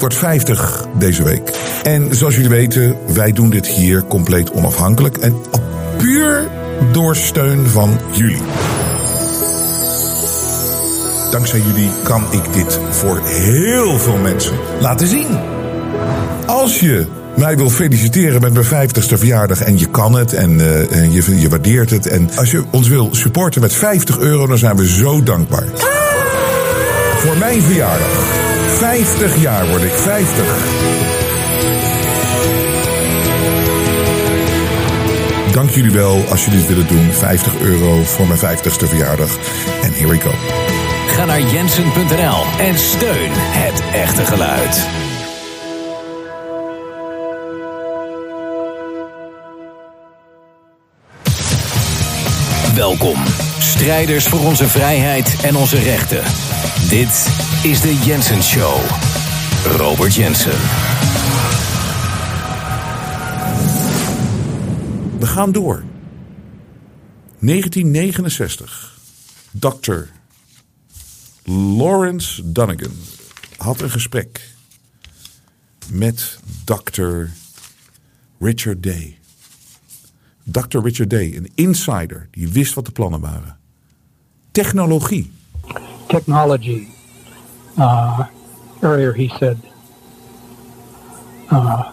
Ik word 50 deze week. En zoals jullie weten, wij doen dit hier compleet onafhankelijk en puur door steun van jullie. Dankzij jullie kan ik dit voor heel veel mensen laten zien. Als je mij wil feliciteren met mijn 50ste verjaardag en je kan het en uh, je, je waardeert het. En als je ons wil supporten met 50 euro, dan zijn we zo dankbaar. Voor mijn verjaardag. 50 jaar word ik 50. Dank jullie wel als jullie het willen doen. 50 euro voor mijn 50ste verjaardag. En here we go. Ga naar jensen.nl en steun het echte geluid. Welkom, strijders voor onze vrijheid en onze rechten. Dit is de Jensen Show. Robert Jensen. We gaan door. 1969. Dr. Lawrence Dunnigan had een gesprek met Dr. Richard Day. Dr. Richard Day, een insider die wist wat de plannen waren. Technologie. Technology. Uh, earlier he said uh,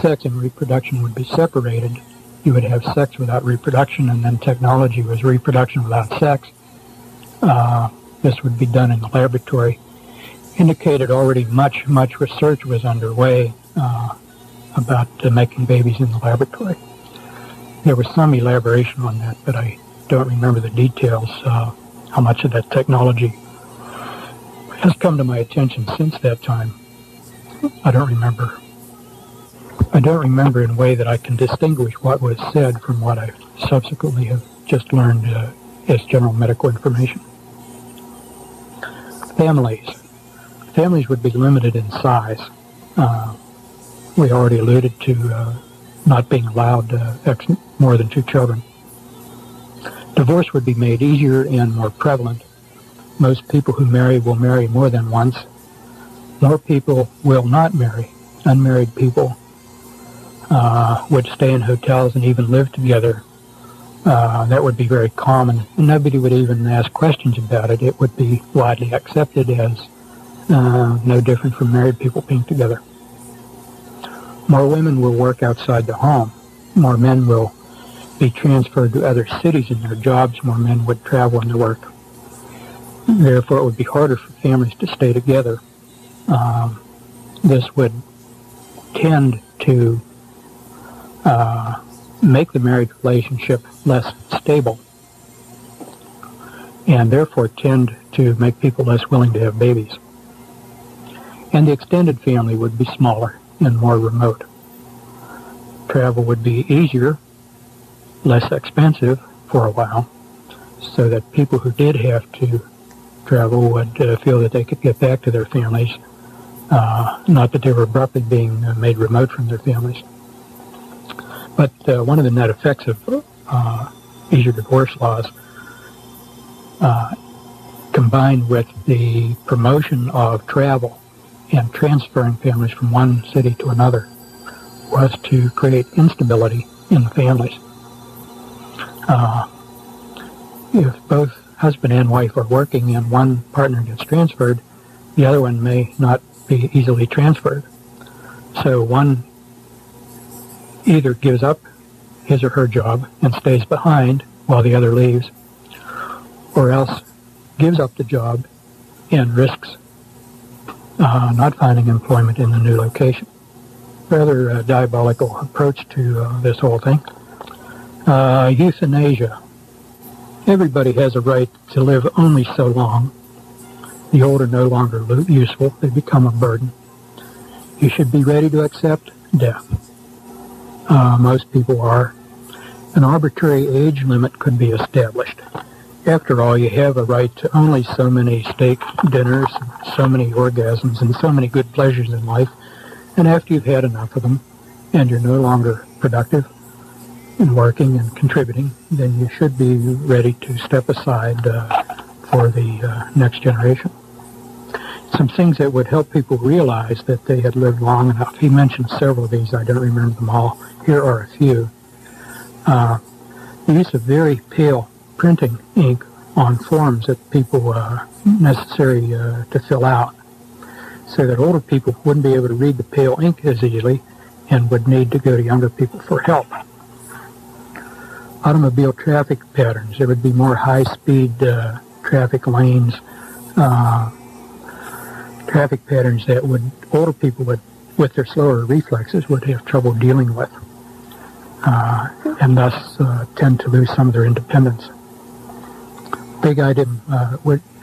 sex and reproduction would be separated. You would have sex without reproduction, and then technology was reproduction without sex. Uh, this would be done in the laboratory. Indicated already much, much research was underway uh, about making babies in the laboratory. There was some elaboration on that, but I don't remember the details, uh, how much of that technology has come to my attention since that time. I don't remember. I don't remember in a way that I can distinguish what was said from what I subsequently have just learned uh, as general medical information. Families. Families would be limited in size. Uh, we already alluded to uh, not being allowed uh, ex- more than two children. Divorce would be made easier and more prevalent. Most people who marry will marry more than once. More people will not marry. Unmarried people uh, would stay in hotels and even live together. Uh, that would be very common. Nobody would even ask questions about it. It would be widely accepted as uh, no different from married people being together. More women will work outside the home. More men will be transferred to other cities in their jobs. More men would travel into work. Therefore, it would be harder for families to stay together. Um, this would tend to uh, make the marriage relationship less stable and therefore tend to make people less willing to have babies. And the extended family would be smaller and more remote. Travel would be easier, less expensive for a while, so that people who did have to travel would uh, feel that they could get back to their families, uh, not that they were abruptly being uh, made remote from their families. But uh, one of the net effects of uh, easier divorce laws, uh, combined with the promotion of travel and transferring families from one city to another, was to create instability in the families. Uh, if both husband and wife are working and one partner gets transferred, the other one may not be easily transferred. So one either gives up his or her job and stays behind while the other leaves, or else gives up the job and risks uh, not finding employment in the new location. Rather diabolical approach to uh, this whole thing. Uh, euthanasia. Everybody has a right to live only so long. The old are no longer useful. They become a burden. You should be ready to accept death. Uh, most people are. An arbitrary age limit could be established. After all, you have a right to only so many steak dinners, so many orgasms, and so many good pleasures in life. And after you've had enough of them, and you're no longer productive and working and contributing, then you should be ready to step aside uh, for the uh, next generation. Some things that would help people realize that they had lived long enough. He mentioned several of these. I don't remember them all. Here are a few. Uh, the use of very pale printing ink on forms that people uh, necessary uh, to fill out so that older people wouldn't be able to read the pale ink as easily and would need to go to younger people for help. Automobile traffic patterns. There would be more high-speed uh, traffic lanes, uh, traffic patterns that would older people would, with their slower reflexes, would have trouble dealing with, uh, and thus uh, tend to lose some of their independence. Big item uh,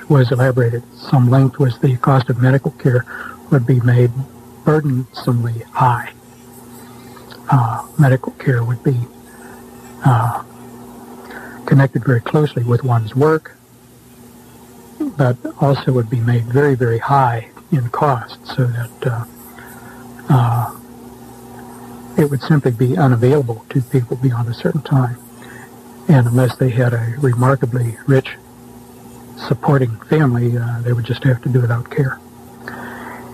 was elaborated some length was the cost of medical care would be made burdensomely high. Uh, medical care would be uh, connected very closely with one's work, but also would be made very, very high in cost so that uh, uh it would simply be unavailable to people beyond a certain time. And unless they had a remarkably rich supporting family, uh, they would just have to do without care.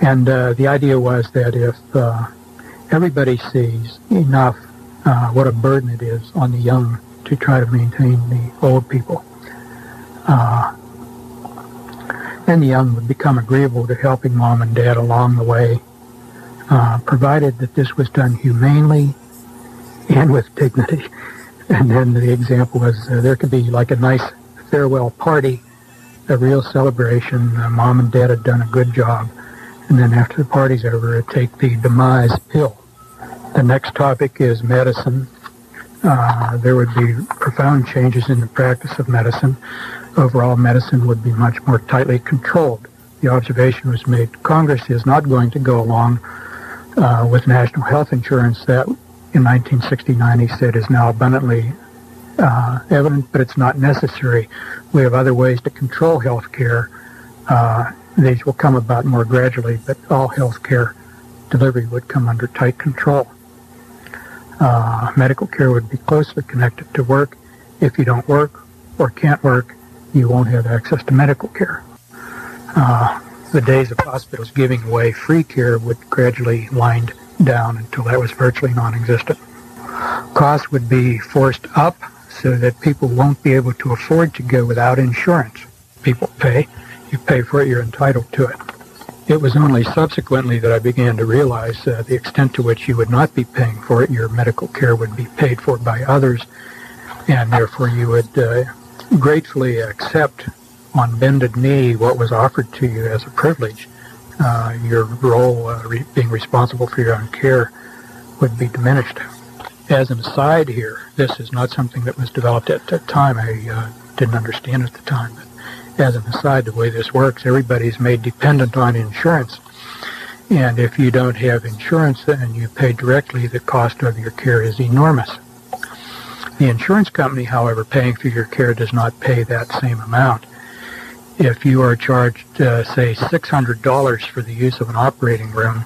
And uh, the idea was that if uh, everybody sees enough uh, what a burden it is on the young to try to maintain the old people, uh, then the young would become agreeable to helping mom and dad along the way, uh, provided that this was done humanely and with dignity. And then the example was there could be like a nice farewell party a real celebration. Uh, Mom and Dad had done a good job. And then after the party's over, take the demise pill. The next topic is medicine. Uh, there would be profound changes in the practice of medicine. Overall, medicine would be much more tightly controlled. The observation was made Congress is not going to go along uh, with national health insurance that in 1969 he said is now abundantly uh, evident, but it's not necessary. We have other ways to control health care. Uh, these will come about more gradually, but all health care delivery would come under tight control. Uh, medical care would be closely connected to work. If you don't work or can't work, you won't have access to medical care. Uh, the days of hospitals giving away free care would gradually wind down until that was virtually non-existent. Costs would be forced up so that people won't be able to afford to go without insurance. People pay. You pay for it, you're entitled to it. It was only subsequently that I began to realize uh, the extent to which you would not be paying for it, your medical care would be paid for by others, and therefore you would uh, gratefully accept on bended knee what was offered to you as a privilege. Uh, your role, uh, re- being responsible for your own care, would be diminished as an aside here, this is not something that was developed at that time. I uh, didn't understand at the time. But as an aside, the way this works, everybody's made dependent on insurance. And if you don't have insurance and you pay directly, the cost of your care is enormous. The insurance company, however, paying for your care does not pay that same amount. If you are charged, uh, say, $600 for the use of an operating room,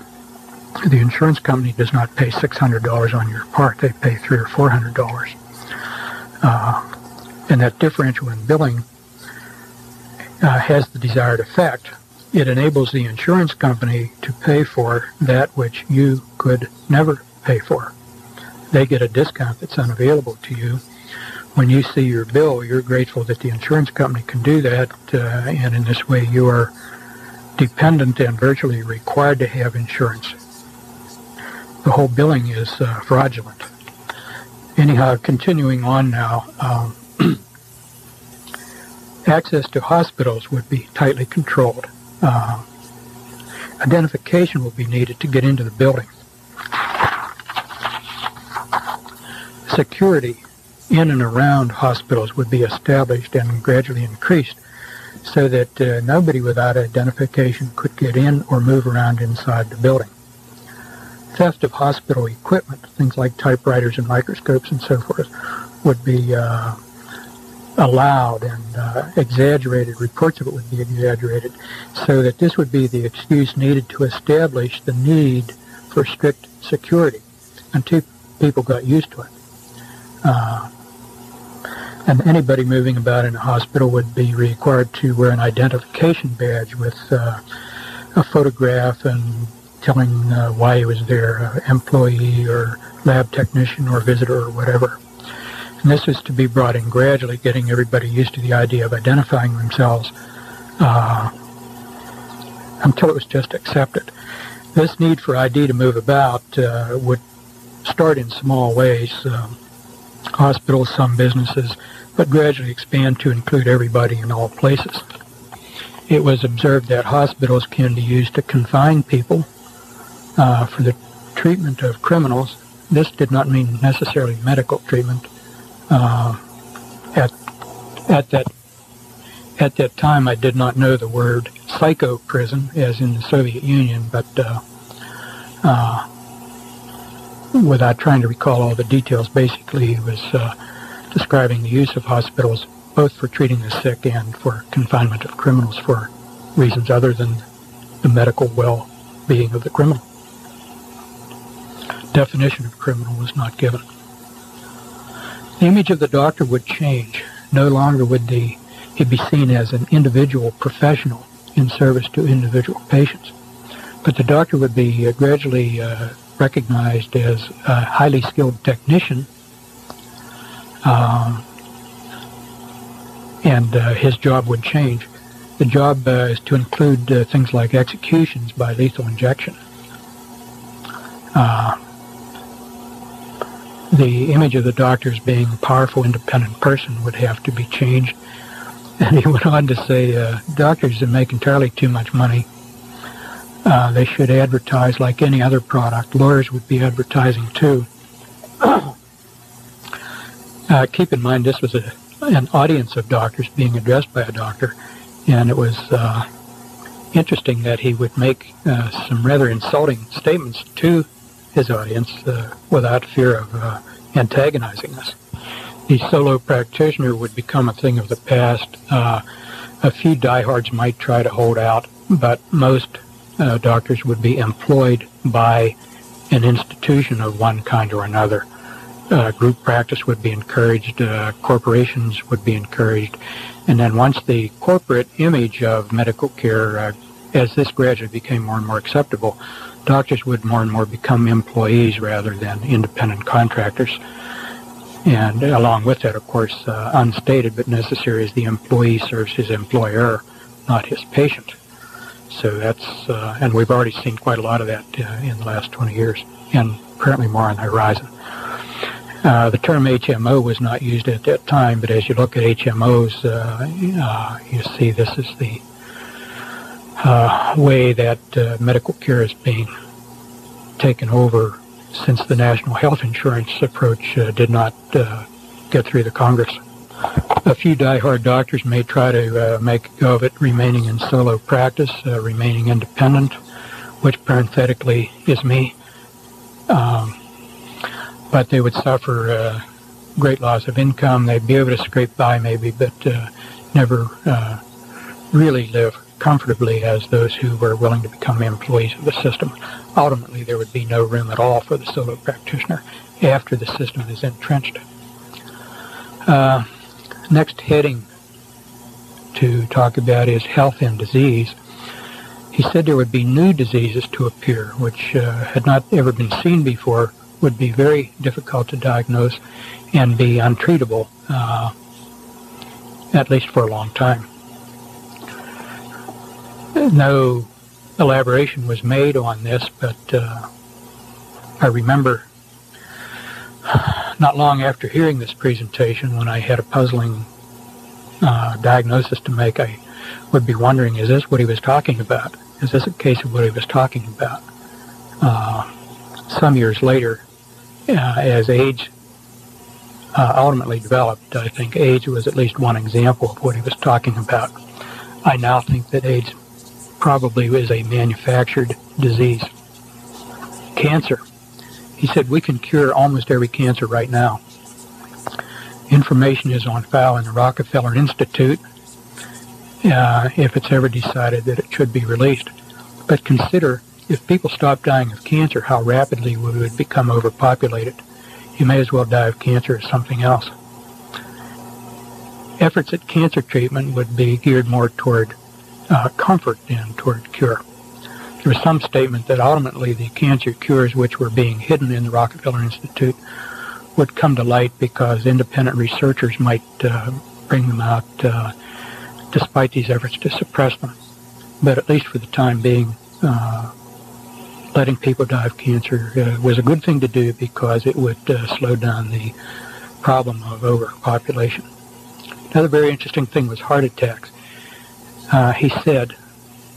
the insurance company does not pay $600 on your part. They pay three or $400. Uh, and that differential in billing uh, has the desired effect. It enables the insurance company to pay for that which you could never pay for. They get a discount that's unavailable to you. When you see your bill, you're grateful that the insurance company can do that, uh, and in this way you are dependent and virtually required to have insurance the whole billing is uh, fraudulent. Anyhow, continuing on now, um, access to hospitals would be tightly controlled. Uh, identification will be needed to get into the building. Security in and around hospitals would be established and gradually increased so that uh, nobody without identification could get in or move around inside the building theft of hospital equipment, things like typewriters and microscopes and so forth, would be uh, allowed and uh, exaggerated. Reports of it would be exaggerated, so that this would be the excuse needed to establish the need for strict security until people got used to it. Uh, and anybody moving about in a hospital would be required to wear an identification badge with uh, a photograph and telling uh, why he was there, uh, employee or lab technician or visitor or whatever. And this is to be brought in gradually, getting everybody used to the idea of identifying themselves uh, until it was just accepted. This need for ID to move about uh, would start in small ways, um, hospitals, some businesses, but gradually expand to include everybody in all places. It was observed that hospitals can be used to confine people uh, for the treatment of criminals. This did not mean necessarily medical treatment. Uh, at at that at that time, I did not know the word psycho prison, as in the Soviet Union, but uh, uh, without trying to recall all the details, basically he was uh, describing the use of hospitals both for treating the sick and for confinement of criminals for reasons other than the medical well-being of the criminal. Definition of criminal was not given. The image of the doctor would change. No longer would the he be seen as an individual professional in service to individual patients. But the doctor would be uh, gradually uh, recognized as a highly skilled technician, uh, and uh, his job would change. The job uh, is to include uh, things like executions by lethal injection. The image of the doctor as being a powerful, independent person would have to be changed and he went on to say, uh, doctors that make entirely too much money, uh, they should advertise like any other product. Lawyers would be advertising too. uh, keep in mind this was a, an audience of doctors being addressed by a doctor, and it was uh, interesting that he would make uh, some rather insulting statements to his audience uh, without fear of uh, antagonizing us the solo practitioner would become a thing of the past. Uh, a few diehards might try to hold out, but most uh, doctors would be employed by an institution of one kind or another. Uh, group practice would be encouraged, uh, corporations would be encouraged, and then once the corporate image of medical care, as this gradually became more and more acceptable, doctors would more and more become employees rather than independent contractors. And along with that, of course, uh, unstated but necessary is the employee serves his employer, not his patient. So that's, uh, and we've already seen quite a lot of that uh, in the last 20 years, and currently more on the horizon. Uh, the term HMO was not used at that time, but as you look at HMOs, uh, uh, you see this is the way that medical care is being taken over since the national health insurance approach uh, did not uh, get through the Congress. A few die-hard doctors may try to uh, make go of it remaining in solo practice, uh, remaining independent, which parenthetically is me. Um, but they would suffer uh, great loss of income. They'd be able to scrape by maybe, but uh, never really live comfortably as those who were willing to become employees of the system. Ultimately, there would be no room at all for the solo practitioner after the system is entrenched. Uh, next heading to talk about is health and disease. He said there would be new diseases to appear, which uh, had not ever been seen before, would be very difficult to diagnose and be untreatable, uh, at least for a long time no elaboration was made on this, but uh, I remember not long after hearing this presentation, when I had a puzzling uh, diagnosis to make, I would be wondering, is this what he was talking about? Is this a case of what he was talking about? Uh, some years later, uh, as AIDS uh, ultimately developed, I think AIDS was at least one example of what he was talking about. I now think that AIDS probably is a manufactured disease. Cancer. He said we can cure almost every cancer right now. Information is on file in the Rockefeller Institute uh, if it's ever decided that it should be released. But consider if people stop dying of cancer, how rapidly we would become overpopulated. You may as well die of cancer as something else. efforts at cancer treatment would be geared more toward uh, comfort than toward cure. There was some statement that ultimately the cancer cures which were being hidden in the Rockefeller Institute would come to light because independent researchers might uh, bring them out uh, despite these efforts to suppress them. But at least for the time being, uh, letting people die of cancer uh, was a good thing to do because it would uh, slow down the problem of overpopulation. Another very interesting thing was heart attacks. Uh, he said,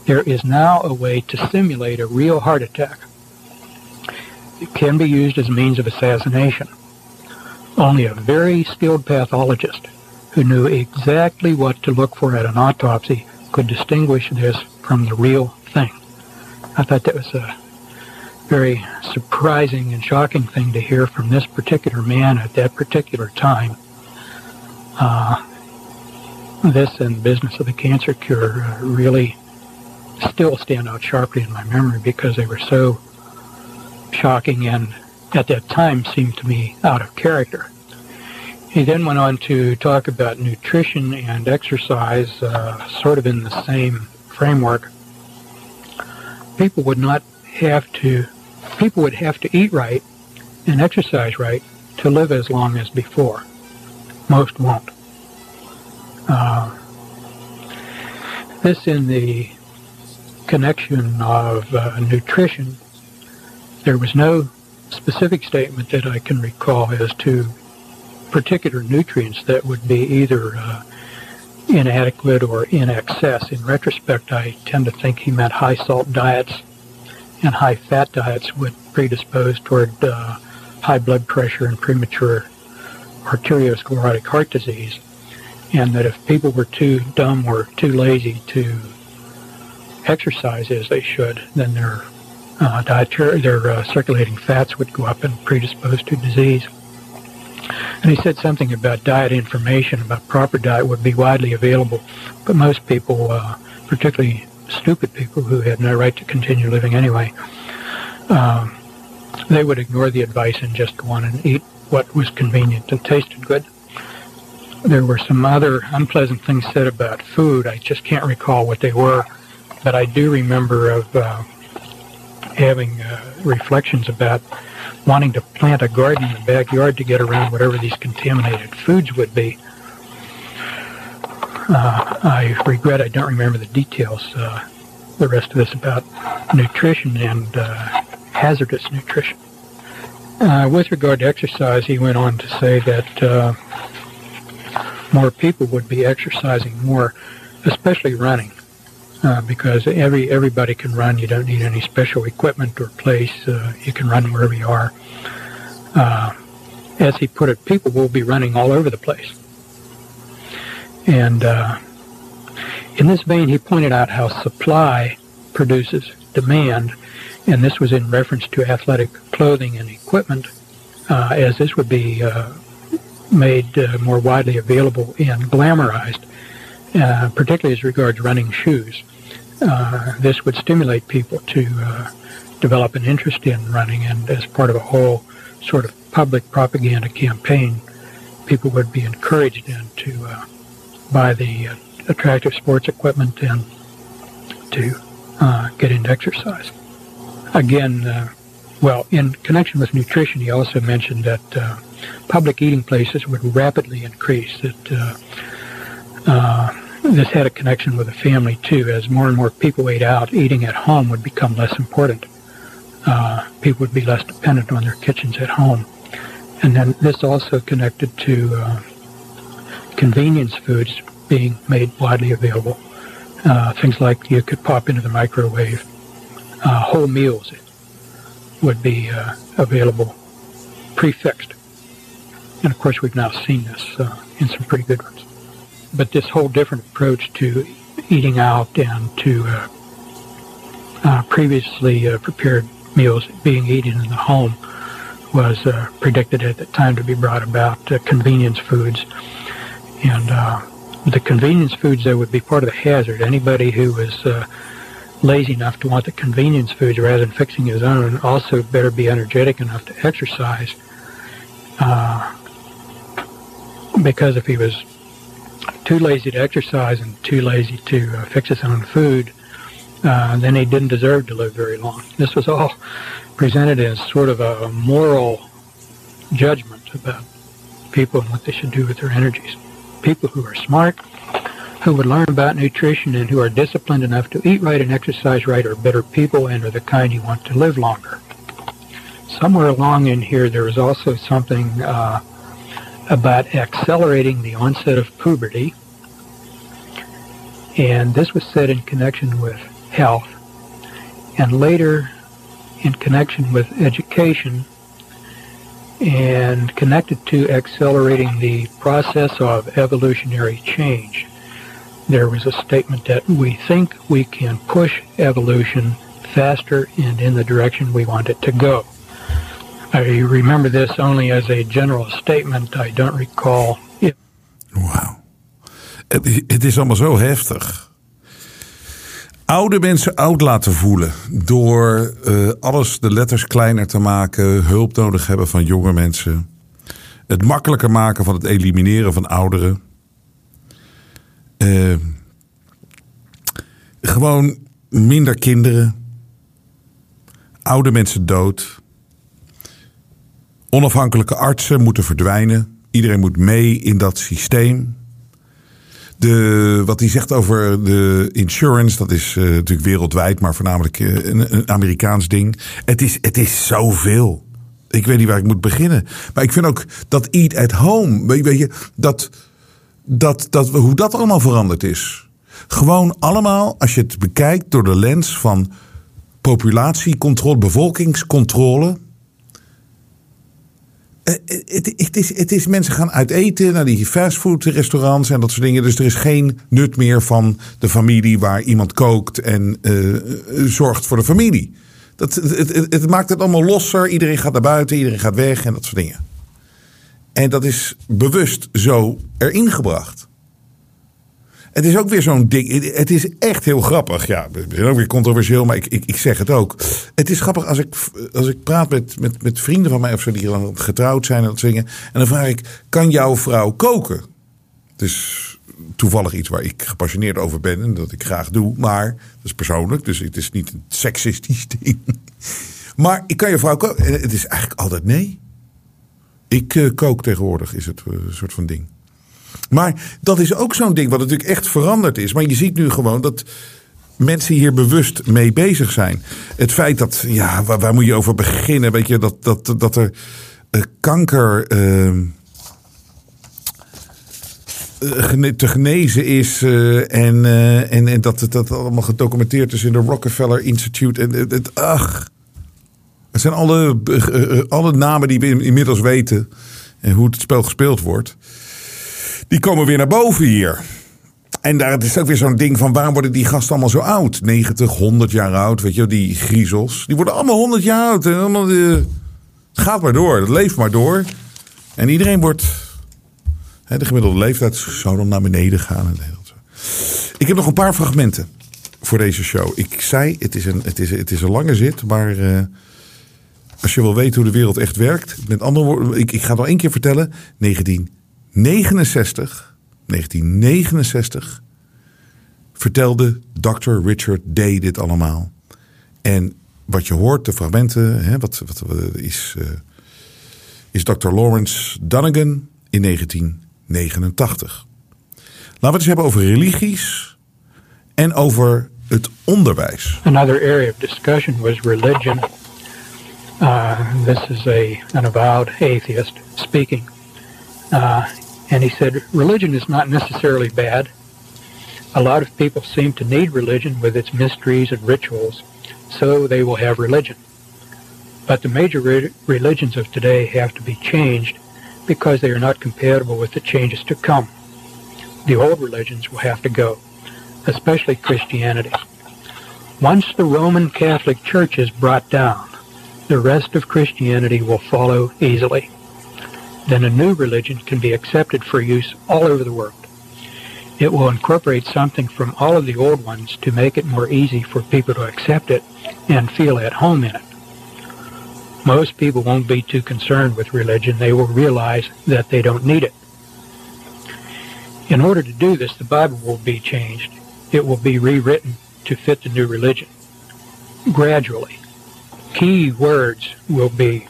there is now a way to simulate a real heart attack. It can be used as a means of assassination. Only a very skilled pathologist who knew exactly what to look for at an autopsy could distinguish this from the real thing. I thought that was a very surprising and shocking thing to hear from this particular man at that particular time. Uh, this and the business of the cancer cure uh, really still stand out sharply in my memory because they were so shocking and at that time seemed to me out of character. He then went on to talk about nutrition and exercise, uh, sort of in the same framework. People would not have to, people would have to eat right and exercise right to live as long as before. Most won't. Uh, this in the connection of uh, nutrition, there was no specific statement that I can recall as to particular nutrients that would be either uh, inadequate or in excess. In retrospect, I tend to think he meant high salt diets and high fat diets would predispose toward uh, high blood pressure and premature arteriosclerotic heart disease and that if people were too dumb or too lazy to exercise as they should, then their uh, dietary, their uh, circulating fats would go up and predispose to disease. And he said something about diet information about proper diet would be widely available, but most people, uh, particularly stupid people who had no right to continue living anyway, um, they would ignore the advice and just go on and eat what was convenient and tasted good there were some other unpleasant things said about food. I just can't recall what they were, but I do remember of uh, having uh, reflections about wanting to plant a garden in the backyard to get around whatever these contaminated foods would be. Uh, I regret I don't remember the details. Uh, the rest of this about nutrition and uh, hazardous nutrition. Uh, with regard to exercise, he went on to say that uh, more people would be exercising more, especially running, uh, because every everybody can run. You don't need any special equipment or place. Uh, you can run wherever you are. Uh, as he put it, people will be running all over the place. And uh, in this vein, he pointed out how supply produces demand, and this was in reference to athletic clothing and equipment, uh, as this would be uh, made uh, more widely available and glamorized, uh, particularly as regards running shoes. Uh, this would stimulate people to uh, develop an interest in running, and as part of a whole sort of public propaganda campaign, people would be encouraged then to uh, buy the uh, attractive sports equipment and to get into exercise. Again, well, in connection with nutrition, he also mentioned that public eating places would rapidly increase. That uh, uh, this had a connection with the family too. As more and more people ate out, eating at home would become less important. Uh, people would be less dependent on their kitchens at home, and then this also connected to uh, convenience foods being made widely available. Uh, things like you could pop into the microwave. Uh, whole meals would be available prefixed and of course, we've now seen this uh, in some pretty good ones. But this whole different approach to eating out and to uh, uh, previously uh, prepared meals being eaten in the home was uh, predicted at the time to be brought about uh, convenience foods. And the convenience foods, though, would be part of the hazard. Anybody who was lazy enough to want the convenience foods rather than fixing his own also better be energetic enough to exercise uh, because if he was too lazy to exercise and too lazy to uh, fix his own food, uh, then he didn't deserve to live very long. This was all presented as sort of a moral judgment about people and what they should do with their energies. People who are smart, who would learn about nutrition and who are disciplined enough to eat right and exercise right are better people and are the kind you want to live longer. Somewhere along in here, there is also something uh, about accelerating the onset of puberty. And this was said in connection with health and later in connection with education and connected to accelerating the process of evolutionary change. There was a statement that we think we can push evolution faster and in the direction we want it to go. I remember this only as a general statement. I don't recall it. Wauw. Het, is allemaal zo heftig. Oude mensen oud laten voelen. Door uh, alles de letters kleiner te maken. Hulp nodig hebben van jonge mensen. Het makkelijker maken van het elimineren van ouderen. Uh, gewoon minder kinderen. Oude mensen dood. Onafhankelijke artsen moeten verdwijnen. Iedereen moet mee in dat systeem. De, wat hij zegt over de insurance, dat is uh, natuurlijk wereldwijd, maar voornamelijk uh, een, een, Amerikaans ding. Het is, het is zoveel. Ik weet niet waar ik moet beginnen. Maar ik vind ook dat eat at home, weet je, dat, dat, dat, hoe dat allemaal veranderd is. Gewoon allemaal, als je het bekijkt door de lens van populatiecontrole, bevolkingscontrole. Eh, het, het, is, het is mensen gaan uit eten naar die fastfoodrestaurants en dat soort dingen. Dus er is geen nut meer van de familie waar iemand kookt en uh, zorgt voor de familie. Dat, het, het, maakt het allemaal losser. Iedereen gaat naar buiten, iedereen gaat weg en dat soort dingen. En dat is bewust zo erin gebracht. Het is ook weer zo'n ding. Het is echt heel grappig. Ja, we zijn ook weer controversieel, maar ik, ik, ik zeg het ook. Het is grappig als ik, als ik praat met, met, met vrienden van mij of zo die dan getrouwd zijn en dat zingen. En dan vraag ik: kan jouw vrouw koken? Dus toevallig iets waar ik gepassioneerd over ben en dat ik graag doe. Maar dat is persoonlijk, dus het is niet een seksistisch ding. Maar ik kan je vrouw koken? Het is eigenlijk altijd nee. Ik uh, kook tegenwoordig, is het uh, een soort van ding. Maar dat is ook zo'n ding wat natuurlijk echt veranderd is. Maar je ziet nu gewoon dat mensen hier bewust mee bezig zijn. Het feit dat, ja, waar, moet je over beginnen? Weet je, dat, dat, dat er uh, kanker. Uh, te genezen is en, en, en dat het dat allemaal gedocumenteerd is in de Rockefeller Institute. En het, ach, het zijn alle, alle namen die we inmiddels weten en hoe het spel gespeeld wordt die komen weer naar boven hier. En daar is ook weer zo'n ding van waarom worden die gasten allemaal zo oud? 90, 100 jaar oud, weet je, die griezels. Die worden allemaal 100 jaar oud. En allemaal, uh, gaat maar door, het leeft maar door. En iedereen wordt. Hè, de gemiddelde leeftijd zou dan naar beneden gaan. Ik heb nog een paar fragmenten voor deze show. Ik zei, het is een, het is, het is een lange zit, maar. Als je wil weten hoe de wereld echt werkt. Met andere woorden, ik, ik ga het nog één keer vertellen. 19 69, 1969 vertelde Dr. Richard Day dit allemaal. En wat je hoort, de fragmenten, hè, wat, wat, is, uh, is Dr. Lawrence Dunnigan in 1989. Laten we het eens hebben over religies en over het onderwijs. Another area of discussion was religion. Uh, this is a, an avowed atheist speaking. Uh, and he said, religion is not necessarily bad. A lot of people seem to need religion with its mysteries and rituals, so they will have religion. But the major re- religions of today have to be changed because they are not compatible with the changes to come. The old religions will have to go, especially Christianity. Once the Roman Catholic Church is brought down, the rest of Christianity will follow easily then a new religion can be accepted for use all over the world. It will incorporate something from all of the old ones to make it more easy for people to accept it and feel at home in it. Most people won't be too concerned with religion. They will realize that they don't need it. In order to do this, the Bible will be changed. It will be rewritten to fit the new religion gradually. Key words will be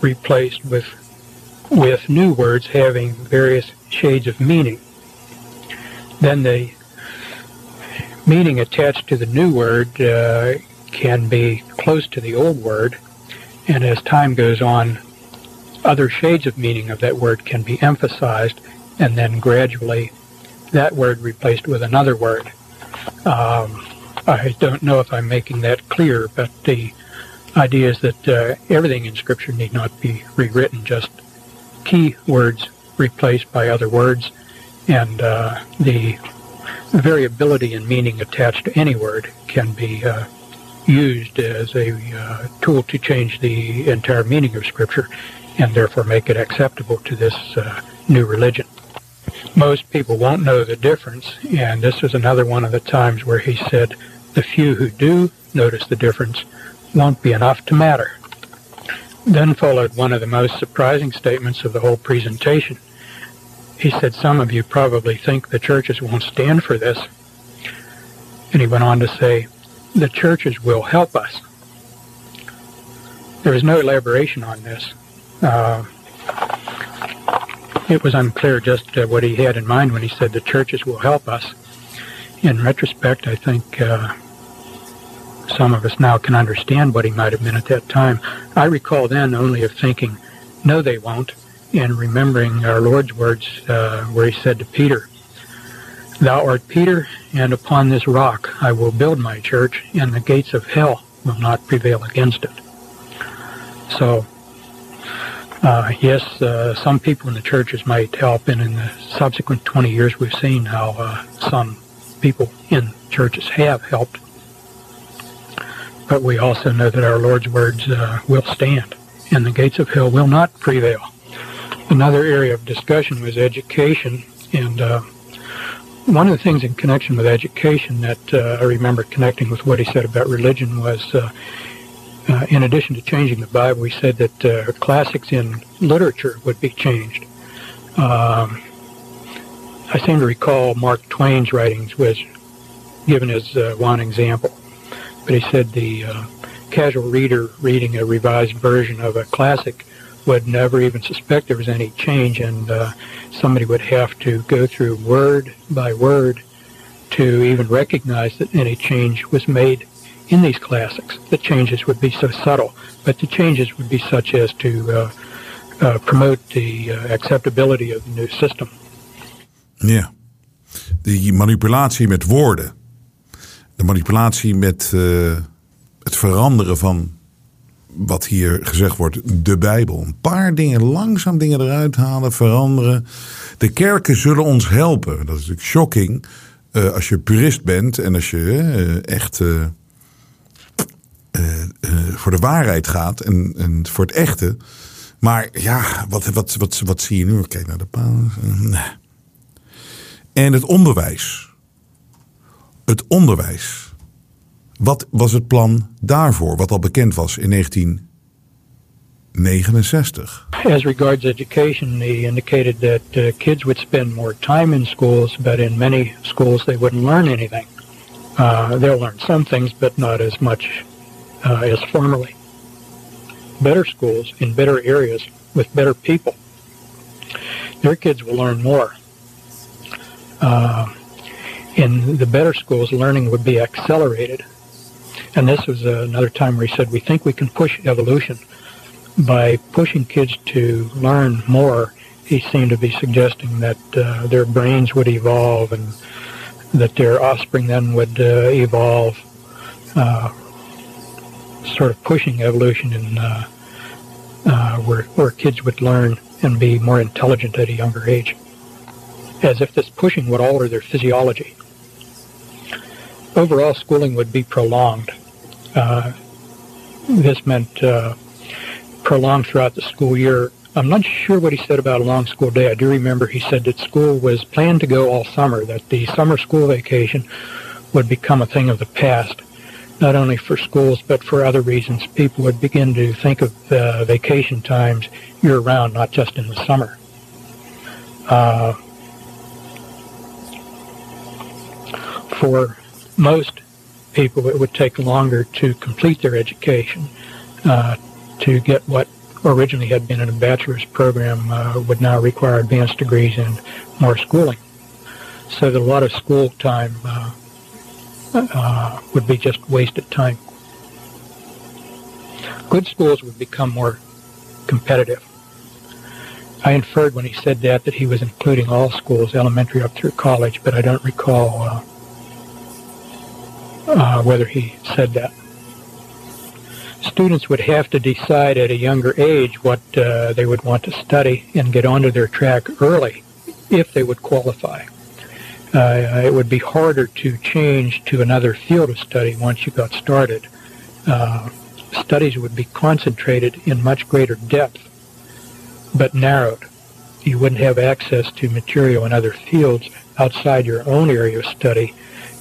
replaced with with new words having various shades of meaning. Then the meaning attached to the new word uh, can be close to the old word, and as time goes on, other shades of meaning of that word can be emphasized, and then gradually that word replaced with another word. Um, I don't know if I'm making that clear, but the idea is that uh, everything in Scripture need not be rewritten, just key words replaced by other words, and uh, the variability in meaning attached to any word can be uh, used as a uh, tool to change the entire meaning of Scripture and therefore make it acceptable to this uh, new religion. Most people won't know the difference, and this was another one of the times where he said, the few who do notice the difference won't be enough to matter. Then followed one of the most surprising statements of the whole presentation. He said, Some of you probably think the churches won't stand for this. And he went on to say, The churches will help us. There was no elaboration on this. Uh, it was unclear just uh, what he had in mind when he said the churches will help us. In retrospect, I think uh, some of us now can understand what he might have meant at that time. I recall then only of thinking, no, they won't, and remembering our Lord's words uh, where he said to Peter, Thou art Peter, and upon this rock I will build my church, and the gates of hell will not prevail against it. So, uh, yes, uh, some people in the churches might help, and in the subsequent 20 years we've seen how uh, some people in churches have helped but we also know that our Lord's words uh, will stand, and the gates of hell will not prevail. Another area of discussion was education, and uh, one of the things in connection with education that uh, I remember connecting with what he said about religion was, uh, uh, in addition to changing the Bible, he said that uh, classics in literature would be changed. Um, I seem to recall Mark Twain's writings was given as one example but he said the uh, casual reader reading a revised version of a classic would never even suspect there was any change, and uh, somebody would have to go through word by word to even recognize that any change was made in these classics. The changes would be so subtle, but the changes would be such as to uh, uh, promote the uh, acceptability of the new system. Ja, die manipulatie met woorden. De manipulatie met uh, het veranderen van wat hier gezegd wordt, de Bijbel. Een paar dingen, langzaam dingen eruit halen, veranderen. De kerken zullen ons helpen. Dat is natuurlijk shocking uh, als je purist bent en als je uh, echt voor de waarheid gaat en, en voor het echte. Maar ja, wat, wat, wat, wat zie je nu? Kijk naar de paus. En het onderwijs het onderwijs. Wat was het plan daarvoor, wat al bekend was in 1969? As regards education, he indicated that uh, kids would spend more time in schools, but in many schools they wouldn't learn anything. Uh, they'll learn some things, but not as much uh, as formerly. Better schools in better areas with better people, their kids will learn more. Uh, in the better schools, learning would be accelerated. And this was another time where he said, we think we can push evolution by pushing kids to learn more. He seemed to be suggesting that uh, their brains would evolve and that their offspring then would uh, evolve, uh, sort of pushing evolution in uh, uh, where, where kids would learn and be more intelligent at a younger age, as if this pushing would alter their physiology overall schooling would be prolonged. Uh, this meant uh, prolonged throughout the school year. I'm not sure what he said about a long school day. I do remember he said that school was planned to go all summer, that the summer school vacation would become a thing of the past, not only for schools but for other reasons. People would begin to think of uh, vacation times year round, not just in the summer. Uh, for most people, it would take longer to complete their education. Uh, to get what originally had been in a bachelor's program uh, would now require advanced degrees and more schooling. So that a lot of school time uh, uh, would be just wasted time. Good schools would become more competitive. I inferred when he said that that he was including all schools, elementary up through college, but I don't recall uh, whether he said that. Students would have to decide at a younger age what uh, they would want to study and get onto their track early if they would qualify. Uh, it would be harder to change to another field of study once you got started. Uh, studies would be concentrated in much greater depth but narrowed. You wouldn't have access to material in other fields outside your own area of study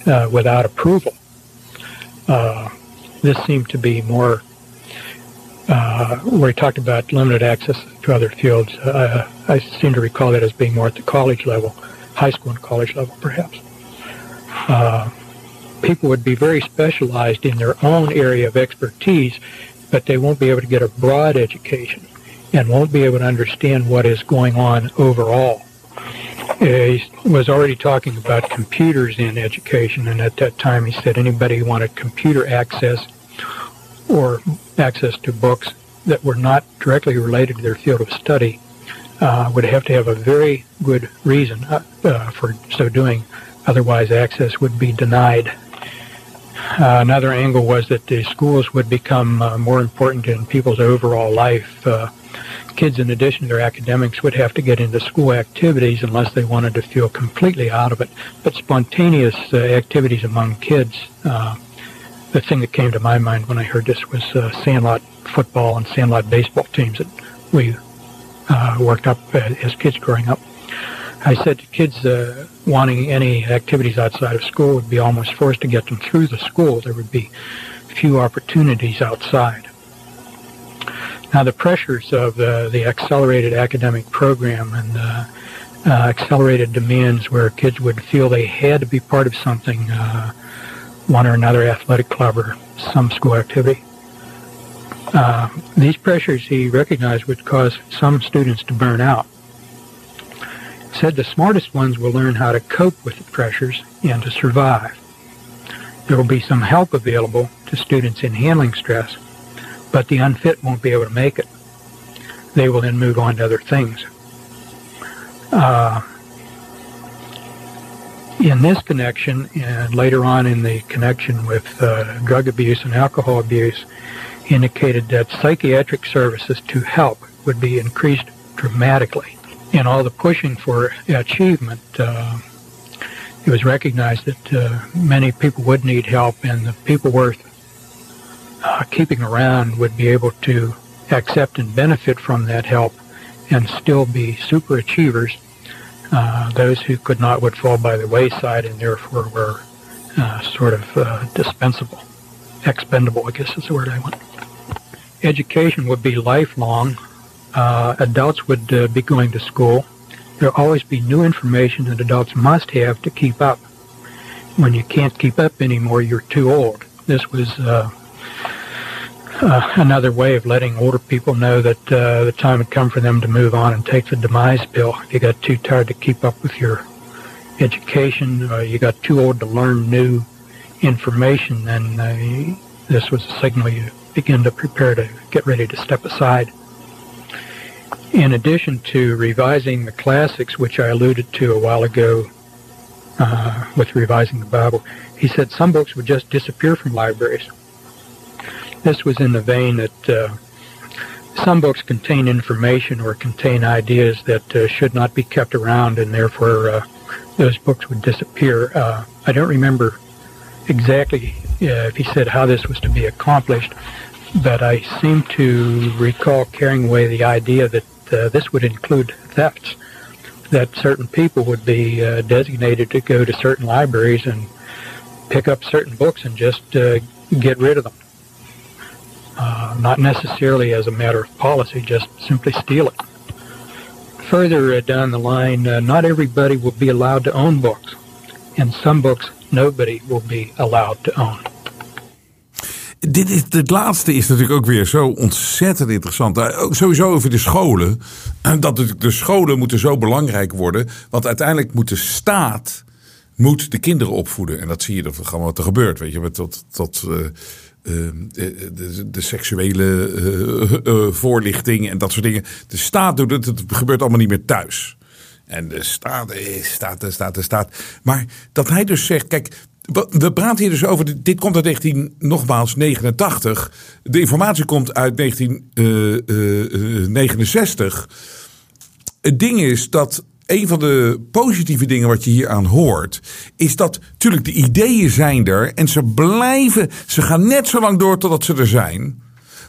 uh, without approval. Uh, this seemed to be more uh, where he talked about limited access to other fields. Uh, I seem to recall that as being more at the college level, high school and college level, perhaps. Uh, people would be very specialized in their own area of expertise, but they won't be able to get a broad education and won't be able to understand what is going on overall. He was already talking about computers in education, and at that time he said anybody who wanted computer access or access to books that were not directly related to their field of study uh, would have to have a very good reason uh, uh, for so doing. Otherwise, access would be denied. Uh, another angle was that the schools would become uh, more important in people's overall life. Kids, in addition to their academics, would have to get into school activities unless they wanted to feel completely out of it. But spontaneous uh, activities among kids, uh, the thing that came to my mind when I heard this was uh, Sandlot football and Sandlot baseball teams that we uh, worked up uh, as kids growing up. I said to kids uh, wanting any activities outside of school would be almost forced to get them through the school. There would be few opportunities outside. Now, the pressures of uh, the accelerated academic program and uh, accelerated demands where kids would feel they had to be part of something, uh, one or another athletic club or some school activity. Uh, these pressures he recognized would cause some students to burn out. He said the smartest ones will learn how to cope with the pressures and to survive. There will be some help available to students in handling stress, but the unfit won't be able to make it. They will then move on to other things. Uh, in this connection, and later on in the connection with uh, drug abuse and alcohol abuse, indicated that psychiatric services to help would be increased dramatically. In all the pushing for achievement, uh, it was recognized that uh, many people would need help, and the people worth uh, keeping around would be able to accept and benefit from that help and still be super achievers. Uh, those who could not would fall by the wayside and therefore were uh, sort of uh, dispensable, expendable, I guess is the word I want. Education would be lifelong. Uh, adults would uh, be going to school. There'll always be new information that adults must have to keep up. When you can't keep up anymore, you're too old. This was uh, another way of letting older people know that uh, the time had come for them to move on and take the demise pill. If you got too tired to keep up with your education, uh, you got too old to learn new information, then uh, this was a signal you begin to prepare to get ready to step aside. In addition to revising the classics, which I alluded to a while ago uh, with revising the Bible, he said some books would just disappear from libraries this was in the vein that uh, some books contain information or contain ideas that uh, should not be kept around, and therefore uh, those books would disappear. Uh, I don't remember exactly uh, if he said how this was to be accomplished, but I seem to recall carrying away the idea that uh, this would include thefts, that certain people would be designated to go to certain libraries and pick up certain books and just get rid of them uh, not necessarily as a matter of policy, just simply steal it. Further uh, down the line, uh, not everybody will be allowed to own books, and some books nobody will be allowed to own. Dit is, het laatste is natuurlijk ook weer zo ontzettend interessant. Ook sowieso over de scholen. Dat de scholen moeten zo belangrijk worden. Want uiteindelijk moet de staat moet de kinderen opvoeden. En dat zie je dat gewoon wat er gebeurt. Weet je, tot, tot uh, de, de, seksuele uh, voorlichting en dat soort dingen. De staat doet het, het gebeurt allemaal niet meer thuis. En de staat, staat, de staat, de staat. Maar dat hij dus zegt, kijk, we praten hier dus over, dit komt uit 19, nogmaals, 89. De informatie komt uit 1969. Het ding is dat een van de positieve dingen wat je hier aan hoort, is dat natuurlijk de ideeën zijn er en ze blijven, ze gaan net zo lang door totdat ze er zijn.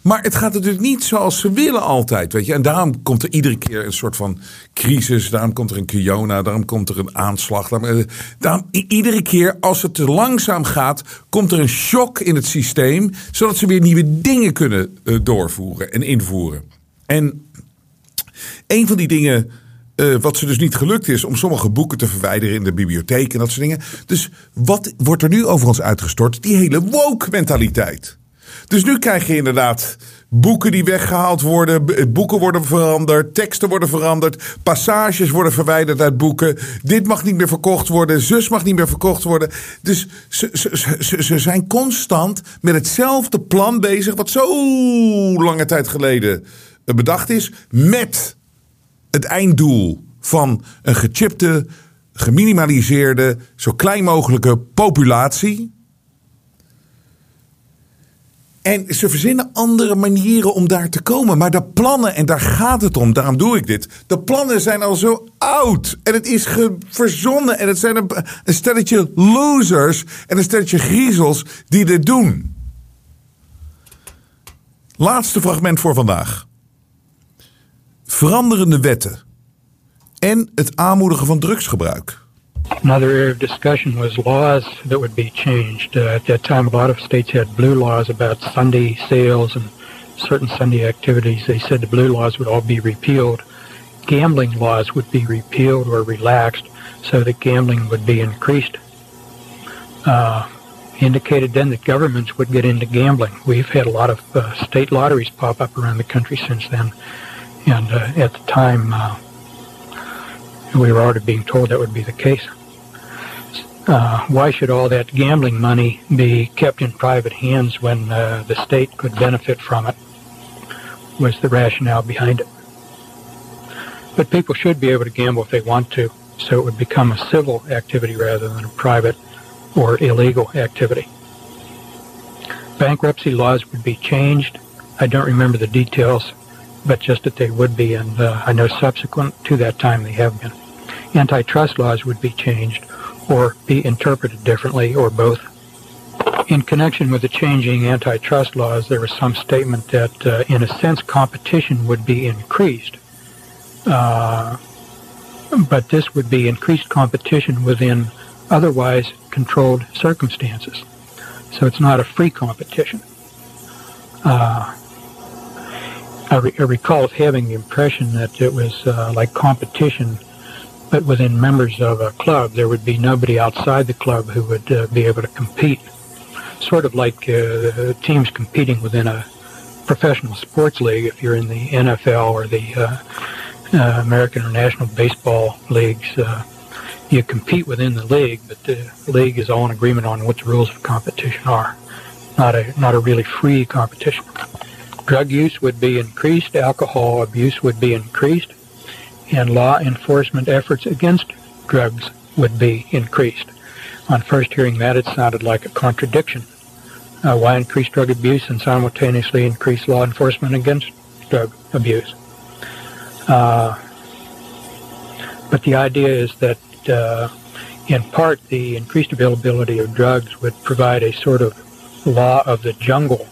Maar het gaat natuurlijk niet zoals ze willen altijd, weet je. En daarom komt er iedere keer een soort van crisis. Daarom komt er een Kiona, daarom komt er een aanslag. Daarom, daarom, iedere keer als het te langzaam gaat, komt er een shock in het systeem. Zodat ze weer nieuwe dingen kunnen uh, doorvoeren en invoeren. En een van die dingen uh, wat ze dus niet gelukt is om sommige boeken te verwijderen in de bibliotheek en dat soort dingen. Dus wat wordt er nu over ons uitgestort? Die hele woke mentaliteit. Dus nu krijg je inderdaad boeken die weggehaald worden, boeken worden veranderd, teksten worden veranderd, passages worden verwijderd uit boeken. Dit mag niet meer verkocht worden, zus mag niet meer verkocht worden. Dus ze, ze, ze, ze zijn constant met hetzelfde plan bezig, wat zo lange tijd geleden bedacht is, met het einddoel van een gechipte, geminimaliseerde, zo klein mogelijke populatie. En ze verzinnen andere manieren om daar te komen. Maar de plannen, en daar gaat het om, daarom doe ik dit. De plannen zijn al zo oud. En het is verzonnen. En het zijn een, een stelletje losers en een stelletje griezels die dit doen. Laatste fragment voor vandaag veranderende wetten en het aanmoedigen van drugsgebruik. Another area of discussion was laws that would be changed. Uh, at that time, a lot of states had blue laws about Sunday sales and certain Sunday activities. They said the blue laws would all be repealed. Gambling laws would be repealed or relaxed so that gambling would be increased. Uh, indicated then that governments would get into gambling. We've had a lot of uh, state lotteries pop up around the country since then. And uh, at the time, uh, we were already being told that would be the case. Uh, why should all that gambling money be kept in private hands when uh, the state could benefit from it? Was the rationale behind it. But people should be able to gamble if they want to, so it would become a civil activity rather than a private or illegal activity. Bankruptcy laws would be changed. I don't remember the details but just that they would be, and uh, I know subsequent to that time they have been. Antitrust laws would be changed or be interpreted differently or both. In connection with the changing antitrust laws, there was some statement that, uh, in a sense, competition would be increased. Uh, but this would be increased competition within otherwise controlled circumstances. So it's not a free competition. Uh, I, re- I recall having the impression that it was uh, like competition, but within members of a club, there would be nobody outside the club who would uh, be able to compete. Sort of like uh, teams competing within a professional sports league. If you're in the NFL or the uh, uh, American or National Baseball leagues, uh, you compete within the league, but the league is all in agreement on what the rules of competition are. Not a not a really free competition. Drug use would be increased, alcohol abuse would be increased, and law enforcement efforts against drugs would be increased. On first hearing that, it sounded like a contradiction. Uh, why increase drug abuse and simultaneously increase law enforcement against drug abuse? Uh, but the idea is that, uh, in part, the increased availability of drugs would provide a sort of law of the jungle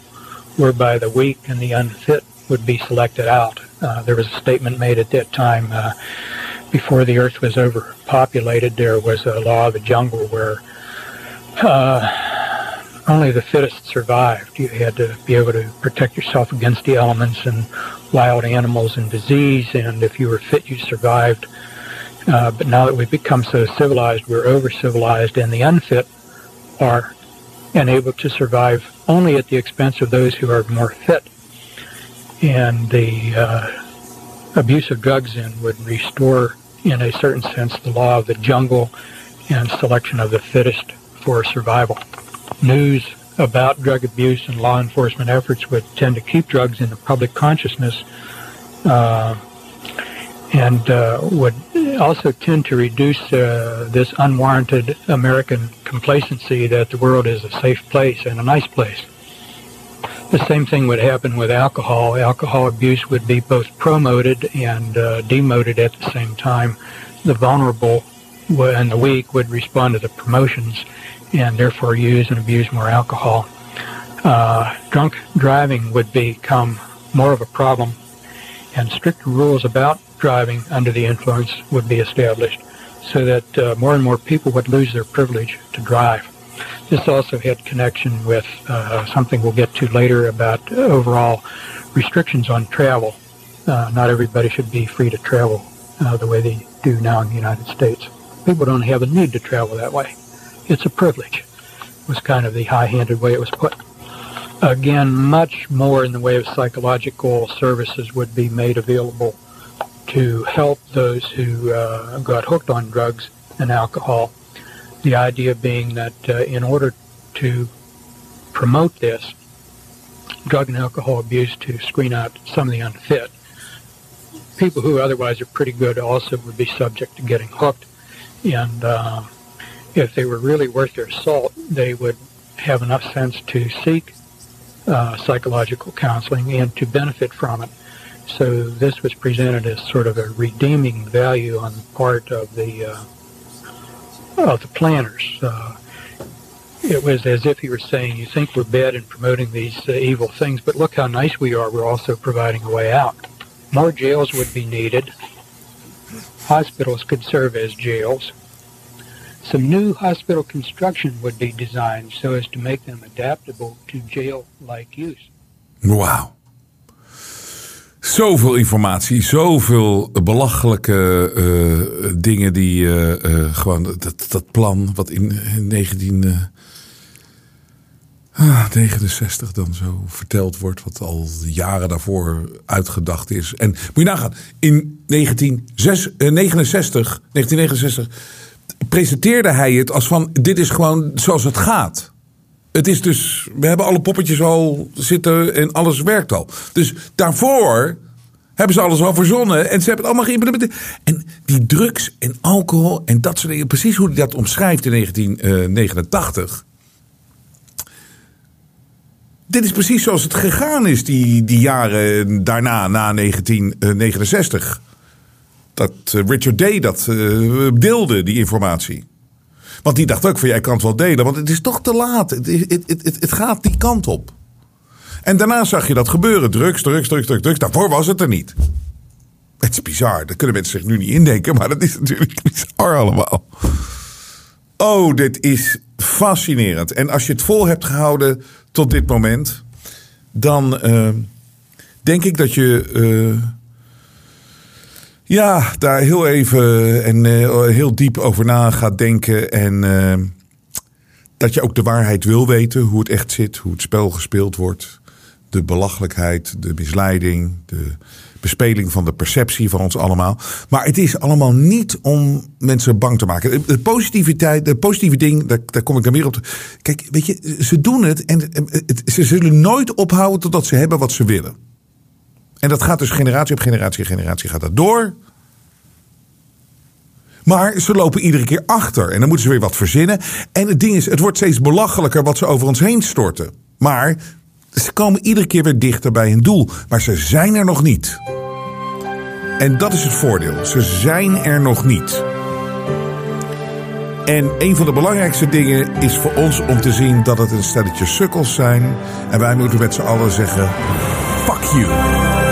whereby the weak and the unfit would be selected out. Uh, there was a statement made at that time uh, before the earth was overpopulated. There was a law of the jungle where uh, only the fittest survived. You had to be able to protect yourself against the elements and wild animals and disease, and if you were fit, you survived. Uh, but now that we've become so civilized, we're over civilized, and the unfit are and able to survive only at the expense of those who are more fit. And the uh, abuse of drugs then would restore, in a certain sense, the law of the jungle and selection of the fittest for survival. News about drug abuse and law enforcement efforts would tend to keep drugs in the public consciousness uh, and uh, would also tend to reduce uh, this unwarranted American complacency that the world is a safe place and a nice place. The same thing would happen with alcohol. Alcohol abuse would be both promoted and uh, demoted at the same time. The vulnerable and the weak would respond to the promotions and therefore use and abuse more alcohol. Uh, drunk driving would become more of a problem, and strict rules about driving under the influence would be established so that uh, more and more people would lose their privilege to drive. This also had connection with uh, something we'll get to later about overall restrictions on travel. Uh, not everybody should be free to travel uh, the way they do now in the United States. People don't have a need to travel that way it's a privilege, was kind of the high-handed way it was put. Again, much more in the way of psychological services would be made available to help those who uh, got hooked on drugs and alcohol. The idea being that uh, in order to promote this, drug and alcohol abuse to screen out some of the unfit, people who otherwise are pretty good also would be subject to getting hooked. And uh, if they were really worth their salt, they would have enough sense to seek uh, psychological counseling and to benefit from it. So this was presented as sort of a redeeming value on the part of the uh, of the planners. Uh, it was as if he were saying, "You think we're bad in promoting these uh, evil things, but look how nice we are. We're also providing a way out. More jails would be needed. Hospitals could serve as jails." Some new hospital construction would be designed so as to make them adaptable to jail-like use. Wauw. Zoveel informatie, zoveel belachelijke uh, dingen die uh, uh, gewoon dat, dat plan wat in 1969 ah, dan zo verteld wordt, wat al jaren daarvoor uitgedacht is. En moet je nagaan, in 1969, 1969 presenteerde hij het als van dit is gewoon zoals het gaat. Het is dus, we hebben alle poppetjes al zitten en alles werkt al. Dus daarvoor hebben ze alles al verzonnen en ze hebben het allemaal geïmplementeerd. En die drugs en alcohol en dat soort dingen, precies hoe hij dat omschrijft in 1989. Dit is precies zoals het gegaan is die, die jaren daarna, na 1969 dat eh, Richard Day dat deelde, die informatie. Want die dacht ook van jij kan het wel delen, want het is toch te laat. Het, het, het, het, gaat die kant op. En daarna zag je dat gebeuren. Drugs, drugs, drugs, drugs, drugs. Daarvoor was het er niet. Het is bizar. Dat kunnen mensen zich nu niet indenken, maar dat is natuurlijk bizar allemaal. Oh, dit is fascinerend. En als je het vol hebt gehouden tot dit moment, dan uh, denk ik dat je. Uh, ja, daar heel even en uh, heel diep over na gaat denken. En uh, dat je ook de waarheid wil weten, hoe het echt zit, hoe het spel gespeeld wordt. De belachelijkheid, de misleiding, de bespeling van de perceptie van ons allemaal. Maar het is allemaal niet om mensen bang te maken. De positiviteit, de positieve ding, daar, daar kom ik dan weer op. Kijk, weet je, ze doen het en ze zullen nooit ophouden totdat ze hebben wat ze willen. En dat gaat dus generatie op generatie, generatie gaat dat door. Maar ze lopen iedere keer achter. En dan moeten ze weer wat verzinnen. En het ding is, het wordt steeds belachelijker wat ze over ons heen storten. Maar ze komen iedere keer weer dichter bij hun doel. Maar ze zijn er nog niet. En dat is het voordeel. Ze zijn er nog niet. En een van de belangrijkste dingen is voor ons om te zien dat het een stelletje sukkels zijn. En wij moeten met z'n allen zeggen: fuck you.